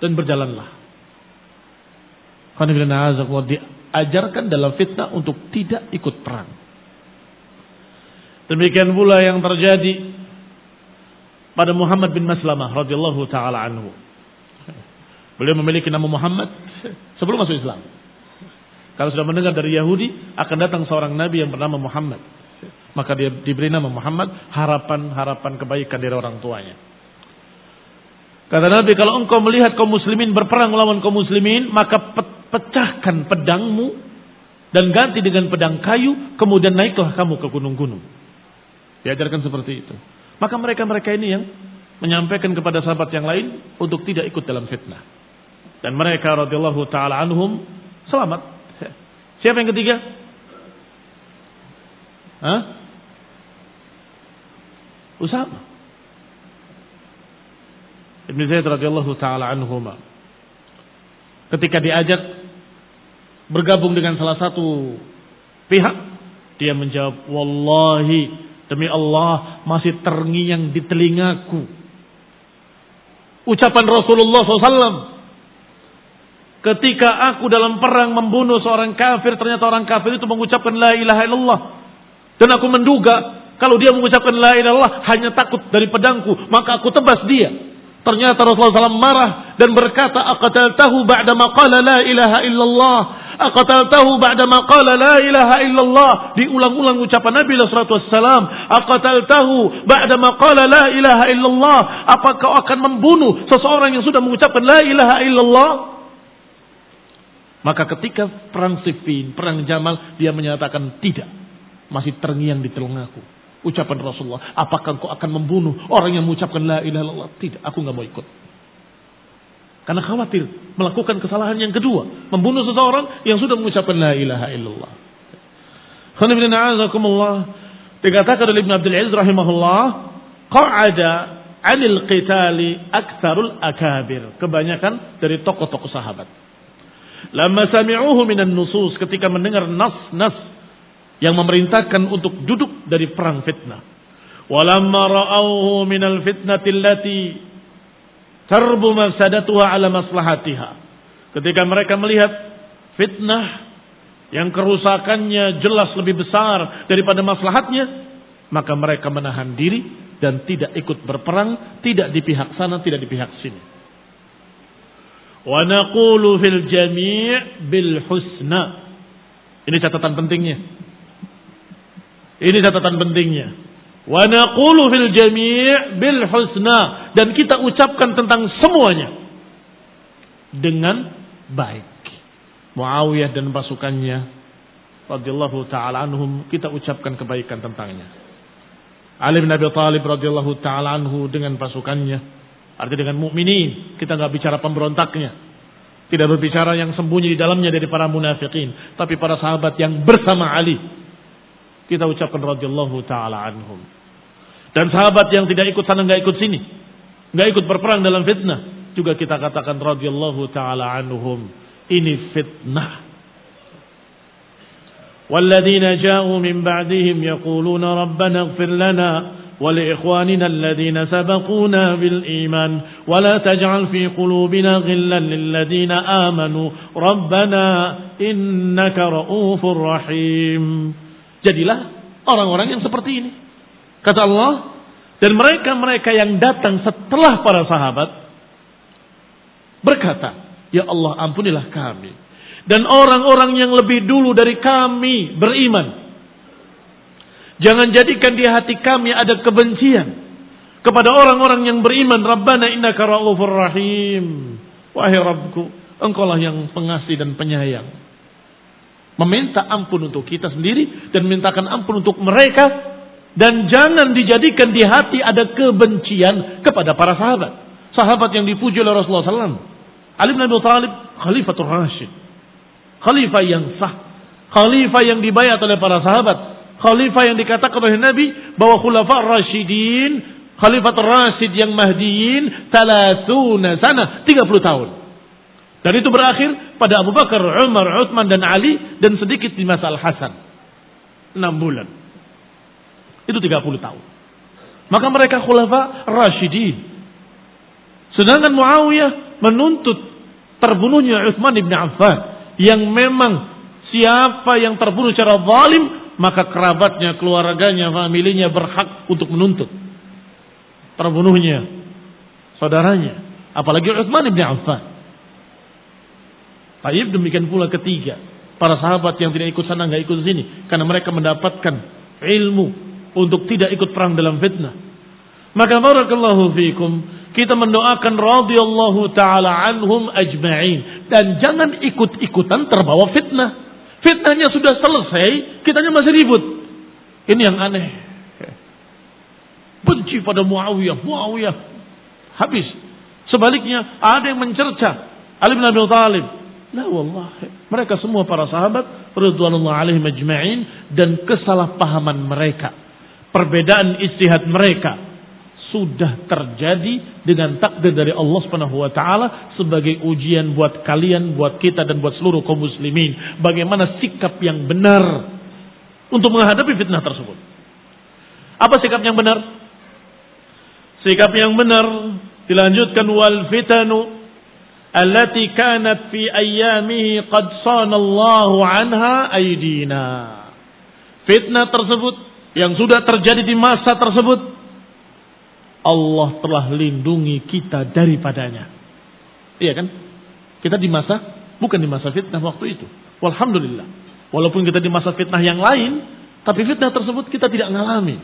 Dan berjalanlah. Diajarkan dalam fitnah untuk tidak ikut perang. Demikian pula yang terjadi pada Muhammad bin Maslamah radhiyallahu taala anhu. Beliau memiliki nama Muhammad sebelum masuk Islam. Kalau sudah mendengar dari Yahudi akan datang seorang nabi yang bernama Muhammad. Maka dia diberi nama Muhammad harapan-harapan kebaikan dari orang tuanya. Kata Nabi, kalau engkau melihat kaum muslimin berperang melawan kaum muslimin, maka pecahkan pedangmu dan ganti dengan pedang kayu, kemudian naiklah kamu ke gunung-gunung. Diajarkan seperti itu. Maka mereka-mereka ini yang menyampaikan kepada sahabat yang lain untuk tidak ikut dalam fitnah. Dan mereka radhiyallahu taala anhum selamat. Siapa yang ketiga? Hah? Usama. Ibn Zaid radhiyallahu taala anhuma. Ketika diajak bergabung dengan salah satu pihak, dia menjawab, "Wallahi, demi Allah masih terngiang di telingaku." Ucapan Rasulullah SAW Ketika aku dalam perang membunuh seorang kafir, ternyata orang kafir itu mengucapkan la ilaha illallah. Dan aku menduga kalau dia mengucapkan la ilaha hanya takut dari pedangku, maka aku tebas dia. Ternyata Rasulullah SAW marah dan berkata, "Aqataltahu ba'da maqala la ilaha illallah." Aqataltahu ba'da maqala la ilaha illallah. Diulang-ulang ucapan Nabi alaihi wasallam, "Aqataltahu ba'da maqala la ilaha illallah." Apakah akan membunuh seseorang yang sudah mengucapkan la ilaha illallah? Maka ketika perang Siffin, perang Jamal, dia menyatakan tidak. Masih terngiang di telingaku ucapan Rasulullah. Apakah engkau akan membunuh orang yang mengucapkan la ilaha illallah? Tidak, aku nggak mau ikut. Karena khawatir melakukan kesalahan yang kedua, membunuh seseorang yang sudah mengucapkan la ilaha illallah. Dikatakan oleh Ibn Abdul Aziz rahimahullah, qa'ada 'anil qitali aktsarul akabir. Kebanyakan dari tokoh-tokoh sahabat. Lama sami'uhu minan nusus ketika mendengar nas-nas yang memerintahkan untuk duduk dari perang fitnah. Walamma ra'awhu minal fitnati allati tarbu mafsadatuha ala maslahatiha. Ketika mereka melihat fitnah yang kerusakannya jelas lebih besar daripada maslahatnya, maka mereka menahan diri dan tidak ikut berperang, tidak di pihak sana, tidak di pihak sini. Wa naqulu fil jami' bil husna. Ini catatan pentingnya. Ini catatan pentingnya. Wa naqulu fil jami' bil husna. Dan kita ucapkan tentang semuanya. Dengan baik. Muawiyah dan pasukannya radhiyallahu taala anhum kita ucapkan kebaikan tentangnya. Ali bin Abi Thalib radhiyallahu taala anhu dengan pasukannya. Artinya dengan mukminin. Kita nggak bicara pemberontaknya. Tidak berbicara yang sembunyi di dalamnya dari para munafikin. Tapi para sahabat yang bersama Ali kita ucapkan radhiyallahu taala anhum. Dan sahabat yang tidak ikut sana nggak ikut sini, nggak ikut berperang dalam fitnah, juga kita katakan radhiyallahu taala anhum. Ini fitnah. والذين جاءوا من بعدهم يقولون ربنا اغفر لنا ولإخواننا الذين سبقونا بالإيمان ولا تجعل في قلوبنا غلا للذين آمنوا ربنا إنك رؤوف رحيم Jadilah orang-orang yang seperti ini. Kata Allah, dan mereka-mereka yang datang setelah para sahabat berkata, Ya Allah ampunilah kami. dan orang-orang yang lebih dulu dari kami beriman. Jangan jadikan di hati kami ada kebencian kepada orang-orang yang beriman. Rabbana innaka ra'ufur rahim. Wahai Rabbku, engkaulah yang pengasih dan penyayang. Meminta ampun untuk kita sendiri dan mintakan ampun untuk mereka dan jangan dijadikan di hati ada kebencian kepada para sahabat. Sahabat yang dipuji oleh Rasulullah SAW. Ali bin Abi Thalib, Khalifatul Rashid khalifah yang sah, khalifah yang dibayar oleh para sahabat, khalifah yang dikatakan oleh Nabi bahwa khulafa rasyidin, khalifah rasyid yang mahdiin, talasuna sana, 30 tahun. Dan itu berakhir pada Abu Bakar, Umar, Uthman dan Ali dan sedikit di masa Al-Hasan. 6 bulan. Itu 30 tahun. Maka mereka khulafa rasyidin. Sedangkan Muawiyah menuntut terbunuhnya Uthman ibn Affan yang memang siapa yang terbunuh secara zalim maka kerabatnya, keluarganya, familinya berhak untuk menuntut terbunuhnya saudaranya, apalagi Utsman bin Affan. Taib demikian pula ketiga, para sahabat yang tidak ikut sana nggak ikut sini karena mereka mendapatkan ilmu untuk tidak ikut perang dalam fitnah. Maka barakallahu fikum kita mendoakan radhiyallahu taala anhum ajma'in dan jangan ikut-ikutan terbawa fitnah. Fitnahnya sudah selesai, kitanya masih ribut. Ini yang aneh. Benci pada Muawiyah, Muawiyah habis. Sebaliknya ada yang mencerca Ali bin Abi Thalib. La wallahi, mereka semua para sahabat radhiyallahu alaihim ajma'in dan kesalahpahaman mereka, perbedaan istihad mereka, sudah terjadi dengan takdir dari Allah Subhanahu wa taala sebagai ujian buat kalian, buat kita dan buat seluruh kaum muslimin. Bagaimana sikap yang benar untuk menghadapi fitnah tersebut. Apa sikap yang benar? Sikap yang benar dilanjutkan wal fitanu allati kanat fi ayyamihi qad sanallahu anha aydina. Fitnah tersebut yang sudah terjadi di masa tersebut Allah telah lindungi kita daripadanya. Iya kan? Kita di masa, bukan di masa fitnah waktu itu. Walhamdulillah. Walaupun kita di masa fitnah yang lain, tapi fitnah tersebut kita tidak mengalami.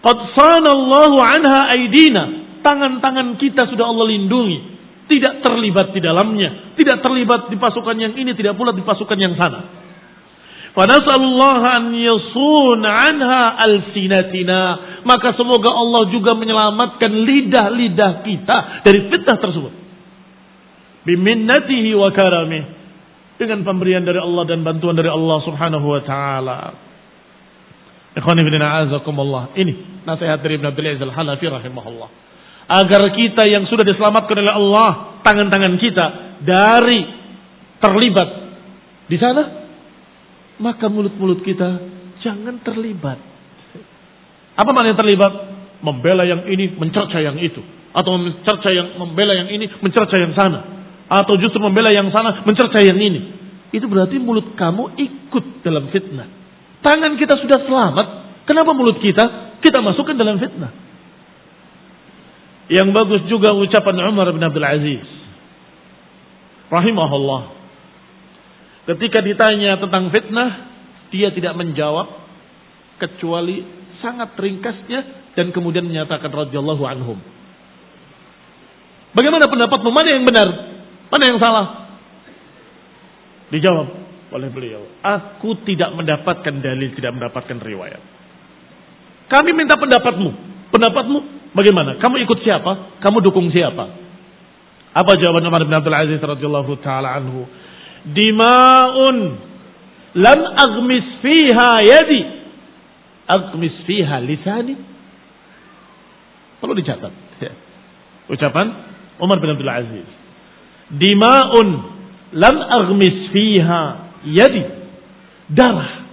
Qad sanallahu anha aidina. Tangan-tangan kita sudah Allah lindungi. Tidak terlibat di dalamnya. Tidak terlibat di pasukan yang ini, tidak pula di pasukan yang sana. Fanasallallahu an yasun anha alsinatina. Maka semoga Allah juga menyelamatkan lidah-lidah kita dari fitnah tersebut. Biminnatihi wa karamih. Dengan pemberian dari Allah dan bantuan dari Allah subhanahu wa ta'ala. Ikhwani bin a'azakumullah. Ini nasihat dari Ibn Abdul Aziz al-Hanafi rahimahullah. Agar kita yang sudah diselamatkan oleh Allah, tangan-tangan kita dari terlibat di sana, maka mulut-mulut kita jangan terlibat. Apa makna terlibat? Membela yang ini, mencerca yang itu. Atau mencerca yang membela yang ini, mencerca yang sana. Atau justru membela yang sana, mencerca yang ini. Itu berarti mulut kamu ikut dalam fitnah. Tangan kita sudah selamat, kenapa mulut kita kita masukkan dalam fitnah? Yang bagus juga ucapan Umar bin Abdul Aziz. Rahimahullah. Ketika ditanya tentang fitnah, dia tidak menjawab kecuali sangat ringkasnya dan kemudian menyatakan radhiyallahu anhum. Bagaimana pendapatmu? Mana yang benar? Mana yang salah? Dijawab oleh beliau. Aku tidak mendapatkan dalil, tidak mendapatkan riwayat. Kami minta pendapatmu. Pendapatmu bagaimana? Kamu ikut siapa? Kamu dukung siapa? Apa jawaban Umar bin Abdul Aziz radhiyallahu taala anhu? dima'un lam aghmis fiha yadi aghmis fiha lisani perlu dicatat ya. ucapan Umar bin Abdul Aziz dima'un lam aghmis fiha yadi darah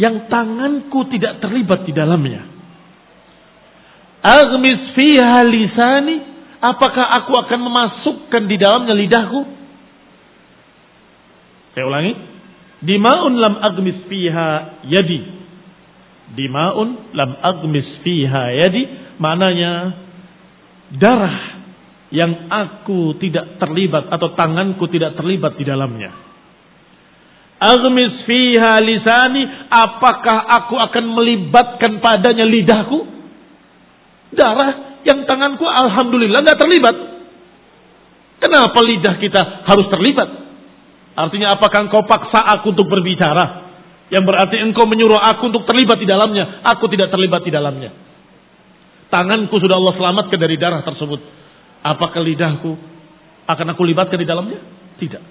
yang tanganku tidak terlibat di dalamnya aghmis fiha lisani apakah aku akan memasukkan di dalamnya lidahku saya ulangi. Dima'un lam agmis fiha yadi. Dima'un lam agmis fiha yadi. Maknanya darah yang aku tidak terlibat atau tanganku tidak terlibat di dalamnya. Aghmis fiha lisani, apakah aku akan melibatkan padanya lidahku? Darah yang tanganku alhamdulillah nggak terlibat. Kenapa lidah kita harus terlibat? Artinya apakah engkau paksa aku untuk berbicara? Yang berarti engkau menyuruh aku untuk terlibat di dalamnya. Aku tidak terlibat di dalamnya. Tanganku sudah Allah selamatkan dari darah tersebut. Apakah lidahku akan aku libatkan di dalamnya? Tidak.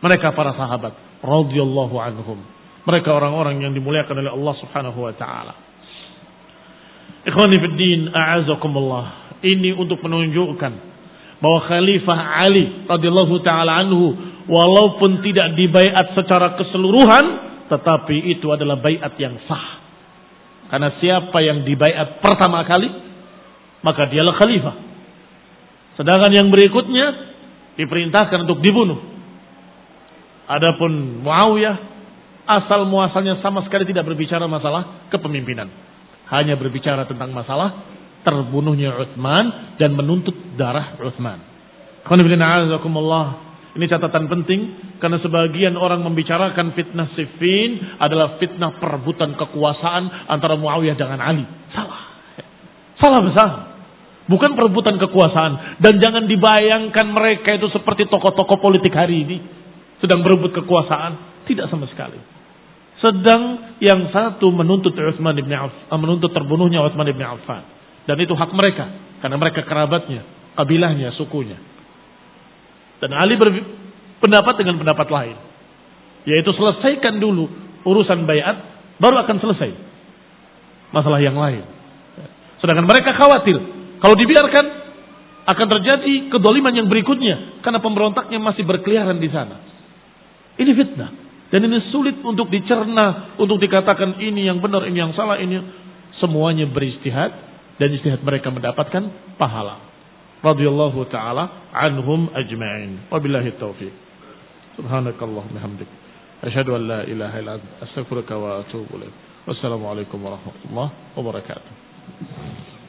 Mereka para sahabat. radhiyallahu anhum. Mereka orang-orang yang dimuliakan oleh Allah subhanahu wa ta'ala. Ikhwani fiddin, a'azakumullah. Ini untuk menunjukkan bahwa Khalifah Ali radhiyallahu taala anhu walaupun tidak dibaiat secara keseluruhan tetapi itu adalah baiat yang sah. Karena siapa yang dibaiat pertama kali maka dialah khalifah. Sedangkan yang berikutnya diperintahkan untuk dibunuh. Adapun Muawiyah asal muasalnya sama sekali tidak berbicara masalah kepemimpinan. Hanya berbicara tentang masalah terbunuhnya Utsman dan menuntut darah Utsman. Ini catatan penting karena sebagian orang membicarakan fitnah Siffin adalah fitnah perebutan kekuasaan antara Muawiyah dengan Ali. Salah. Salah besar. Bukan perebutan kekuasaan dan jangan dibayangkan mereka itu seperti tokoh-tokoh politik hari ini sedang berebut kekuasaan, tidak sama sekali. Sedang yang satu menuntut Utsman bin Affan, menuntut terbunuhnya Utsman bin Affan. Dan itu hak mereka karena mereka kerabatnya, kabilahnya, sukunya. Dan Ali berpendapat dengan pendapat lain. Yaitu selesaikan dulu urusan bayat, baru akan selesai. Masalah yang lain. Sedangkan mereka khawatir. Kalau dibiarkan, akan terjadi kedoliman yang berikutnya. Karena pemberontaknya masih berkeliaran di sana. Ini fitnah. Dan ini sulit untuk dicerna. Untuk dikatakan ini yang benar, ini yang salah, ini. Semuanya beristihad. Dan istihad mereka mendapatkan pahala radhiyallahu taala anhum ajma'in. Wabillahi taufiq. Subhanakallahumma hamdik. Asyhadu an la ilaha illa anta astaghfiruka wa atubu ilaik. Wassalamualaikum warahmatullahi wabarakatuh.